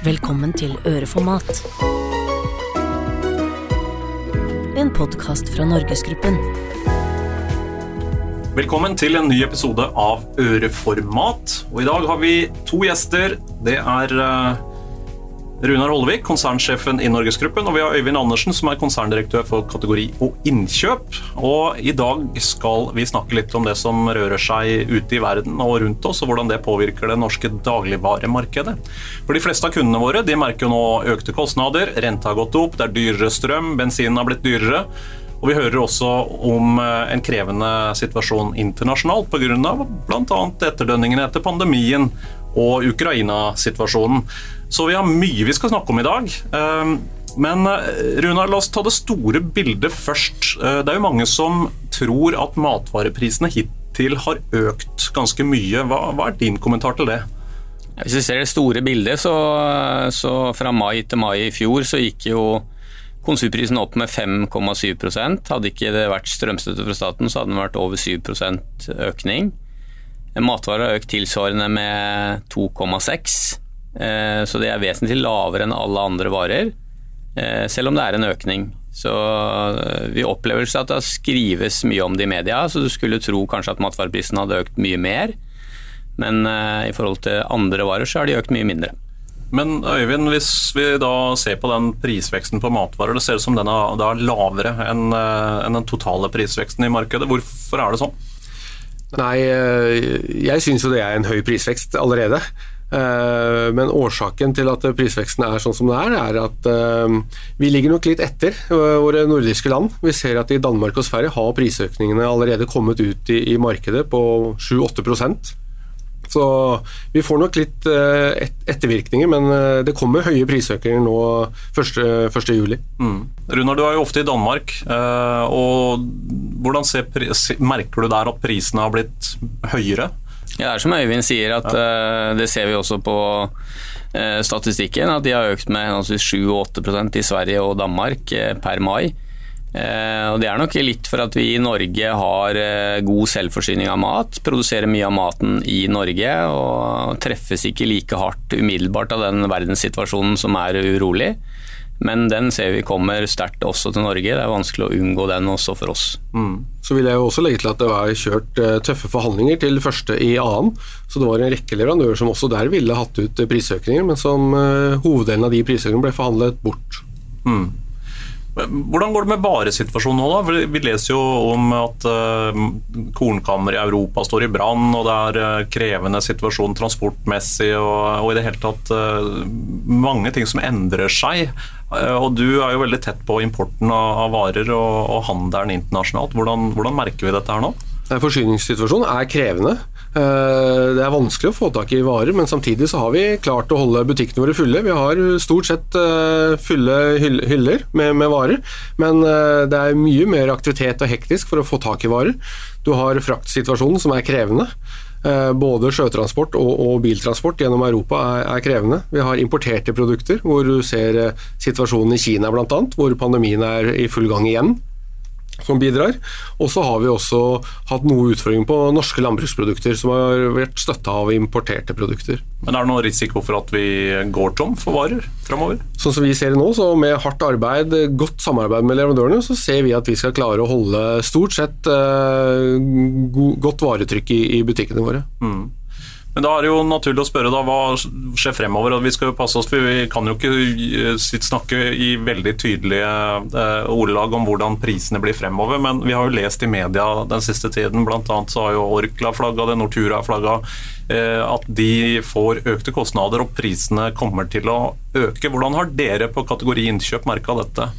Velkommen til Øreformat. En podkast fra Norgesgruppen. Velkommen til en ny episode av Øreformat. Og I dag har vi to gjester. Det er eh, Runar Hollevik, konsernsjefen i Norgesgruppen, og vi har Øyvind Andersen, som er konserndirektør for kategori og innkjøp. Og I dag skal vi snakke litt om det som rører seg ute i verden og rundt oss, og hvordan det påvirker det norske dagligvaremarkedet. For De fleste av kundene våre de merker jo nå økte kostnader, renta har gått opp, det er dyrere strøm, bensinen har blitt dyrere. Og Vi hører også om eh, en krevende situasjon internasjonalt pga. bl.a. etterdønningene etter pandemien og Ukraina-situasjonen. Så vi har mye vi skal snakke om i dag. Ehm, men eh, Runar, la oss ta det store bildet først. Eh, det er jo mange som tror at matvareprisene hittil har økt ganske mye. Hva, hva er din kommentar til det? Hvis vi ser det store bildet, så, så fra mai til mai i fjor så gikk jo konsumprisen opp med 5,7 Hadde ikke det vært strømstøtte fra staten, så hadde den vært over 7% økning. Matvarer har økt tilsvarende med 2,6, eh, så det er vesentlig lavere enn alle andre varer, eh, selv om det er en økning. Så eh, vi opplever at det skrives mye om det i media, så du skulle tro kanskje at matvareprisen hadde økt mye mer, men i forhold til andre varer så har de økt mye mindre. Men Øyvind, hvis vi da ser på den prisveksten på matvarer, det ser ut som den er lavere enn den totale prisveksten i markedet. Hvorfor er det sånn? Nei, eh, jeg syns jo det er en høy prisvekst allerede. Eh, men årsaken til at prisveksten er sånn som det er, er at eh, vi ligger nok litt etter våre nordiske land. Vi ser at i Danmark og Sverige har prisøkningene allerede kommet ut i markedet på 7-8 så vi får nok litt eh, ettervirkninger, men eh, det kommer høye prisøkninger nå 1.7. Mm. Runar, du er jo ofte i Danmark. Eh, og Hvordan ser, merker du der at prisene har blitt høyere? Ja, det er som Øyvind sier, at ja. det ser vi også på statistikken. At de har økt med 7-8% i Sverige og Danmark per mai. Eh, og Det er nok litt for at vi i Norge har eh, god selvforsyning av mat, produserer mye av maten i Norge og treffes ikke like hardt umiddelbart av den verdenssituasjonen som er urolig. Men den ser vi kommer sterkt også til Norge. Det er vanskelig å unngå den også for oss. Mm. Så vil jeg jo også legge til at det var kjørt eh, tøffe forhandlinger til første i annen. Så det var en rekke leverandører som også der ville hatt ut prisøkninger, men som hoveddelen av de prisøkningene ble forhandlet bort. Mm. Hvordan går det med varesituasjonen nå, da? Vi leser jo om at uh, kornkammer i Europa står i brann, og det er uh, krevende situasjon transportmessig og, og, i det hele tatt uh, mange ting som endrer seg. og Du er jo veldig tett på importen av varer og, og handelen internasjonalt. Hvordan, hvordan merker vi dette her nå? Forsyningssituasjonen er krevende. Eh, det er vanskelig å få tak i varer, men samtidig så har vi klart å holde butikkene våre fulle. Vi har stort sett eh, fulle hyller med, med varer, men eh, det er mye mer aktivitet og hektisk for å få tak i varer. Du har fraktsituasjonen som er krevende. Både sjøtransport og, og biltransport gjennom Europa er, er, krevende. Vi har importerte produkter, hvor du ser situasjonen i Kina bl.a., hvor pandemien er i full gang igjen som bidrar. Og så har vi også hatt noe utfordring på norske landbruksprodukter, som har vært støtta av importerte produkter. Men Er det noen risiko for at vi går tom for varer framover? Sånn som vi ser det nå, så med hardt arbeid, godt samarbeid med leverandørene, så ser vi at vi skal klare å holde stort sett eh, godt varetrykk i, i butikkene våre. Mm. Men da er det jo naturlig å spørre da, hva skjer fremover. og Vi skal jo passe oss, for vi kan jo ikke eh, snakke i veldig tydelige eh, ordelag om hvordan prisene blir fremover, men vi har jo lest i media den siste tiden, bl.a. så har jo Orkla flagga det, Nortura flagga, eh, at de får økte kostnader og prisene kommer til å øke. Hvordan har dere på kategori innkjøp merka dette?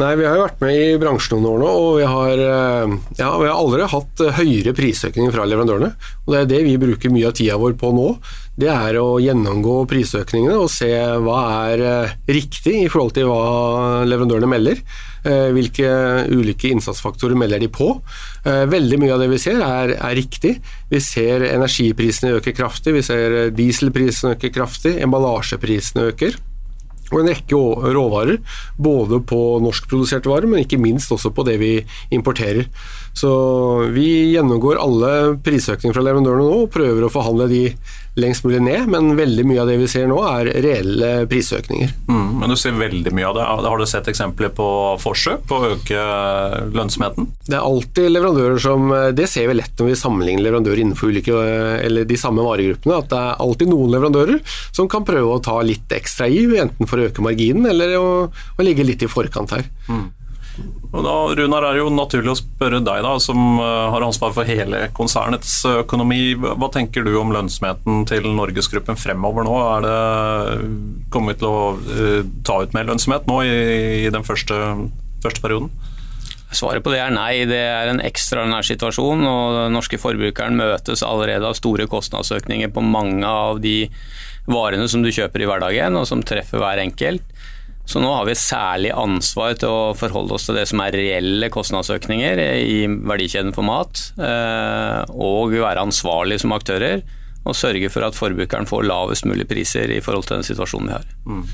Nei, Vi har jo vært med i bransjen noen år nå, og vi har, eh, ja, vi har aldri hatt høyere prisøkninger fra leverandørene. og Det er det vi bruker mye av tida vår på nå. Det er å gjennomgå prisøkningene og se hva er eh, riktig i forhold til hva leverandørene melder. Eh, hvilke ulike innsatsfaktorer melder de på. Veldig mye av det vi ser er, er riktig. Vi ser energiprisene øke kraftig, vi ser dieselprisene øke kraftig, emballasjeprisene øker. Og en rekke råvarer, både på norskproduserte varer, men ikke minst også på det vi importerer. Så vi gjennomgår alle prisøkninger fra leverandørene nå og prøver å forhandle de lengst mulig ned, men veldig mye av det vi ser nå er reelle prisøkninger. Mm, men du ser veldig mye av det. Har du sett eksempler på forsøk på å øke lønnsomheten? Det er alltid leverandører som Det ser vi lett når vi sammenligner leverandører innenfor ulike, eller de samme varegruppene, at det er alltid noen leverandører som kan prøve å ta litt ekstra i, enten for å øke marginen eller å, å ligge litt i forkant her. Mm. Og da, Runar, er jo naturlig å spørre deg, da, som eh, har ansvar for hele konsernets økonomi. Hva tenker du om lønnsomheten til Norgesgruppen fremover nå? Er det, kommet til å uh, ta ut mer lønnsomhet nå i, i den første, første, perioden? Svaret på det er nei. Det er en ekstraordinær situasjon. og Den norske forbrukeren møtes allerede av store kostnadsøkninger på mange av de varene som du kjøper i hverdagen, og som treffer hver enkelt. Så nå har vi særlig ansvar til å forholde oss til det som er reelle kostnadsøkninger i verdikjeden for mat, eh, og være ansvarlig som aktører og sørge for at forbrukeren får lavest mulig priser i forhold til den situasjonen vi har. Mm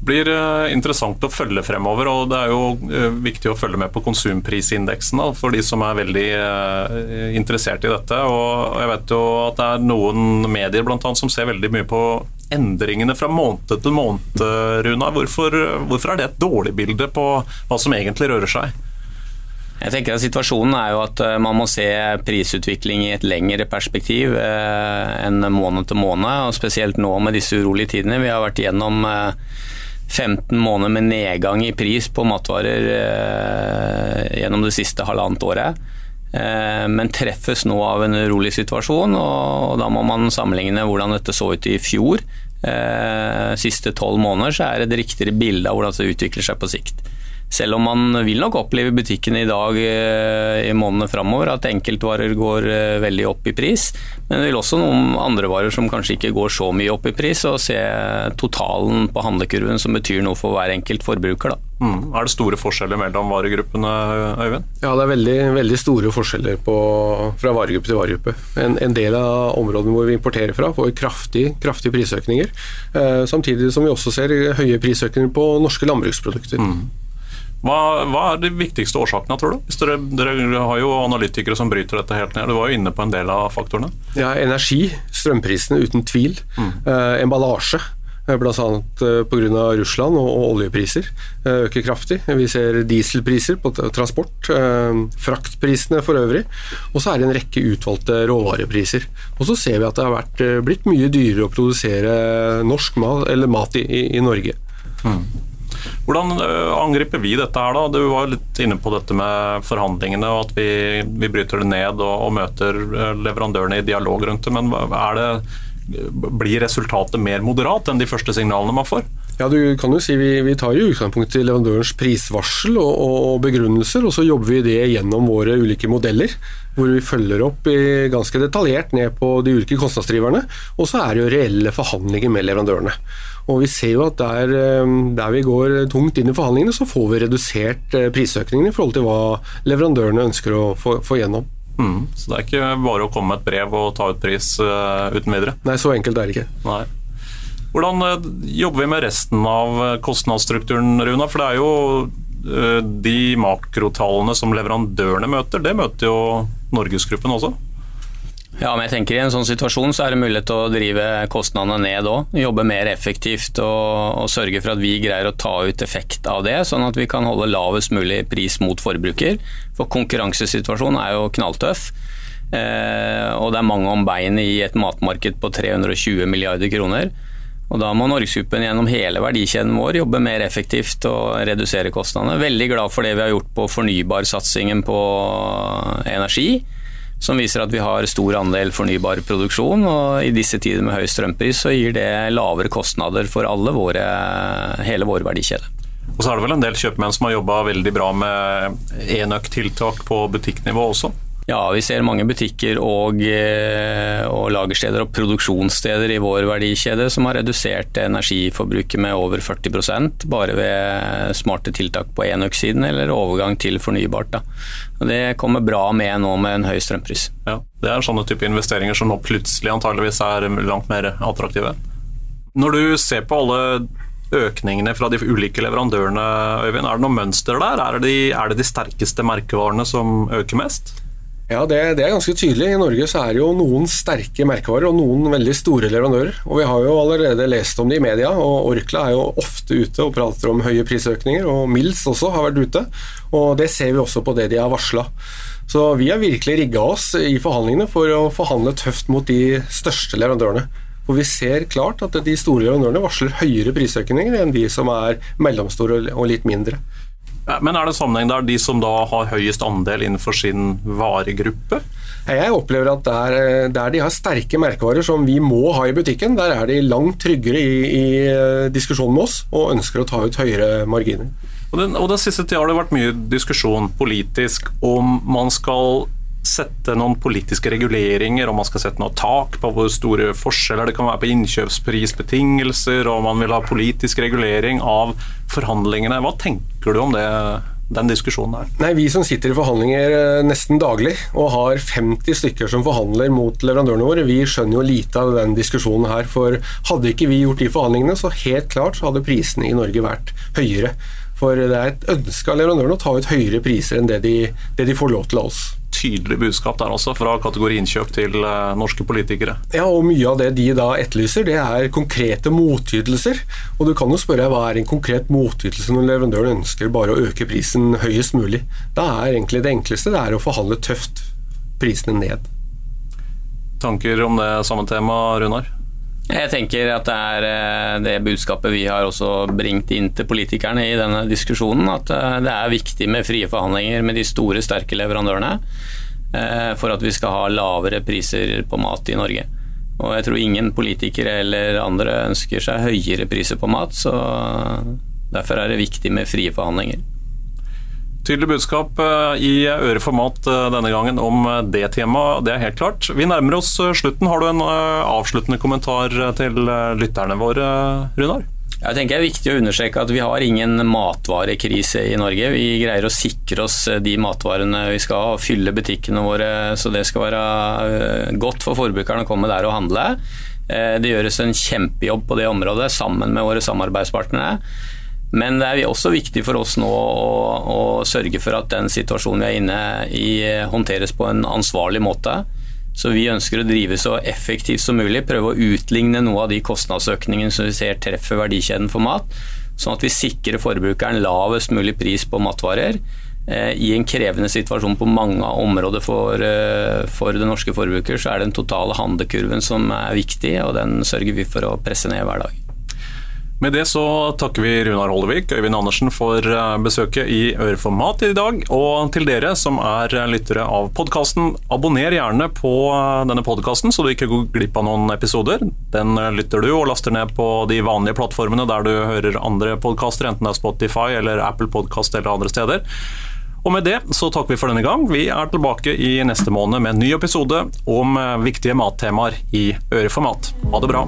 blir eh, interessant å følge fremover. og Det er jo eh, viktig å følge med på konsumprisindeksen da, for de som er veldig uh, interessert i dette. og Jeg vet jo at det er noen medier blant annet, som ser veldig mye på endringene fra måned til måned. Runa. Hvorfor, hvorfor er det et dårlig bilde på hva som egentlig rører seg? Jeg tenker at Situasjonen er jo at man må se prisutvikling i et lengre perspektiv enn måned til måned. og Spesielt nå med disse urolige tidene. Vi har vært gjennom 15 måneder med nedgang i pris på matvarer eh, gjennom det siste halvannet året. Eh, men treffes nå av en urolig situasjon, og da må man sammenligne hvordan dette så ut i fjor. Eh, siste tolv måneder så er det et riktigere bilde av hvordan det utvikler seg på sikt. Selv om man vil nok oppleve i butikkene i dag eh, i månedene framover at enkeltvarer går eh, veldig opp i pris, men det vil også noen andre varer som kanskje ikke går så mye opp i pris, og se totalen på handlekurven som betyr noe for hver enkelt forbruker. Mm. Er det store forskjeller mellom varegruppene, Øyvind? Ja, det er veldig, veldig store forskjeller på, fra varegruppe til varegruppe. En, en, del av områdene hvor vi importerer fra, får kraftige kraftig prisøkninger, eh, samtidig som vi også ser høye prisøkninger på norske landbruksprodukter. Mm. Hva, hva, er de viktigste årsakene, tror du? Dere, dere, har jo analytikere som bryter dette helt ned. Du var jo inne på en del av faktorene. Ja, Energi, strømprisene uten tvil. Mm. Eh, emballasje. Eh, Bl.a. Eh, pga. Russland og, og oljepriser eh, øker kraftig. Vi ser dieselpriser på transport, fraktprisene for øvrig. Og så er det en rekke utvalgte råvarepriser. Og så ser vi at det har vært, blitt mye dyrere å produsere norsk mat, eller mat i, i, i Norge. Mm. Hvordan eh, angriper vi dette her da? Du var litt inne på dette med forhandlingene og at vi, vi bryter det ned og, og, møter eh, leverandørene i dialog rundt det. Men er det, blir resultatet mer moderat enn de første signalene man får? Ja, du kan jo si Vi, vi tar jo utgangspunkt i leverandørens prisvarsel og, og, begrunnelser, og så jobber vi det gjennom våre ulike modeller. Hvor vi følger opp ganske detaljert ned på de ulike kostnadsdriverne. Og så er det jo reelle forhandlinger med leverandørene. Og vi ser jo at der, eh, der, vi går tungt inn i forhandlingene, så får vi redusert eh, prisøkningene i forhold til hva leverandørene ønsker å få, få gjennom. Mm, så det er ikke bare å komme med et brev og ta ut pris uh, uten videre? Nei, så enkelt er det ikke. Nei. Hvordan uh, jobber vi med resten av kostnadsstrukturen, Runa? For det er jo uh, de makrotallene som leverandørene møter, det møter jo Norgesgruppen også? Ja, men jeg tenker I en sånn situasjon så er det mulighet til å drive kostnadene ned òg. Jobbe mer effektivt og, og, sørge for at vi greier å ta ut effekt av det, sånn at vi kan holde lavest mulig pris mot forbruker. For konkurransesituasjonen er jo knalltøff. Eh, og det er mange om beinet i et matmarked på 320 milliarder kroner. Og Da må Norgesgruppen gjennom hele verdikjeden vår jobbe mer effektivt og redusere kostnadene. Veldig glad for det vi har gjort på fornybarsatsingen på energi som viser at vi har stor andel fornybar produksjon. og I disse tider med høy strømpris så gir det lavere kostnader for alle våre, hele vår verdikjede. Og så er det vel en del kjøpmenn som har jobba veldig bra med enøktiltak på butikknivå også? Ja, vi ser mange butikker og, eh, og, lagersteder og produksjonssteder i vår verdikjede som har redusert energiforbruket med over 40% bare ved smarte tiltak på enøksiden eller overgang til fornybart. Da. Det kommer bra med nå med en høy strømpris. Ja, Det er sånne type investeringer som nå plutselig antageligvis er langt mer attraktive. Når du ser på alle økningene fra de ulike leverandørene, Øyvind? Er det noe mønster der? Er det, de, er det de sterkeste merkevarene som øker mest? Ja, det, det, er ganske tydelig. I Norge så er det jo noen sterke merkevarer og noen veldig store leverandører. Og Vi har jo allerede lest om det i media, og Orkla er jo ofte ute og prater om høye prisøkninger. Og Mills også har vært ute, og det ser vi også på det de har varsla. Så vi har virkelig rigga oss i forhandlingene for å forhandle tøft mot de største leverandørene. For vi ser klart at de store leverandørene varsler høyere prisøkninger enn de som er mellomstore og litt mindre. Men er det sammenheng der de som da har høyest andel innenfor sin varegruppe? Jeg opplever at der, der, de har sterke merkevarer som vi må ha i butikken, der er de langt tryggere i, i eh, diskusjonen med oss og ønsker å ta ut høyere marginer. Og den, og den siste tida har det vært mye diskusjon politisk om man skal sette noen politiske reguleringer, om man skal sette noe tak på hvor store forskjeller det kan være på innkjøpsprisbetingelser, og man vil ha politisk regulering av forhandlingene. Hva tenker du om det? den diskusjonen her? Nei, Vi som sitter i forhandlinger eh, nesten daglig og har 50 stykker som forhandler mot leverandørene våre, vi skjønner jo lite av den diskusjonen her. For hadde ikke vi gjort de forhandlingene, så helt klart så hadde prisene i Norge vært høyere. For det er et ønske av leverandørene å ta ut høyere priser enn det de, det de får lov til av oss tydelig budskap der også, fra kategori innkjøp til uh, norske politikere. Ja, og mye av det de da etterlyser, det er konkrete motytelser. Og du kan jo spørre hva er en konkret motytelse når leverandøren ønsker bare å øke prisen høyest mulig. Da er egentlig det enkleste det er å forhandle tøft prisene ned. Tanker om det samme temaet, Runar? Jeg tenker at det er eh, det budskapet vi har også bringt inn til politikerne i denne diskusjonen, at eh, det er viktig med frie forhandlinger med de store, sterke leverandørene eh, for at vi skal ha lavere priser på mat i Norge. Og jeg tror ingen politikere eller andre ønsker seg høyere priser på mat, så derfor er det viktig med frie forhandlinger. Tydelig budskap eh, i Øre for mat eh, denne gangen om eh, det temaet, det er helt klart. Vi nærmer oss slutten. Har du en avsluttende kommentar til lytterne våre, Runar? Jeg tenker Det er viktig å understreke at vi har ingen matvarekrise i Norge. Vi greier å sikre oss de matvarene vi skal ha, og fylle butikkene våre så det skal være godt for forbrukerne å komme der og handle. Det gjøres en kjempejobb på det området sammen med våre samarbeidspartnere. Men det er også viktig for oss nå å, å, sørge for at den situasjonen vi er inne i, håndteres på en ansvarlig måte. Så vi ønsker å drive så effektivt som mulig, prøve å utligne noe av de kostnadsøkningene som vi ser treffer verdikjeden for mat, sånn at vi sikrer forbrukeren lavest mulig pris på matvarer eh, i en krevende situasjon på mange områder for, eh, for den norske forbruker, så er det den totale handlekurven som er viktig, og den sørger vi for å presse ned hver dag. Med det så takker vi Runar Hollevik Øyvind Andersen for eh, besøket i Øreformat i dag. Og til dere som er lyttere av podkasten, abonner gjerne på eh, denne podkasten, så du ikke går glipp av noen episoder. Den eh, lytter du og laster ned på de vanlige plattformene der du hører andre podkaster, enten det er Spotify eller Apple Podkast eller andre steder. Og med det så takker vi for denne gang. Vi er tilbake i neste måned med en ny episode om viktige mattemaer i Øreformat. Ha det bra.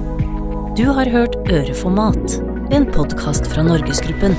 Du har hørt Øreformat, en podkast fra Norgesgruppen.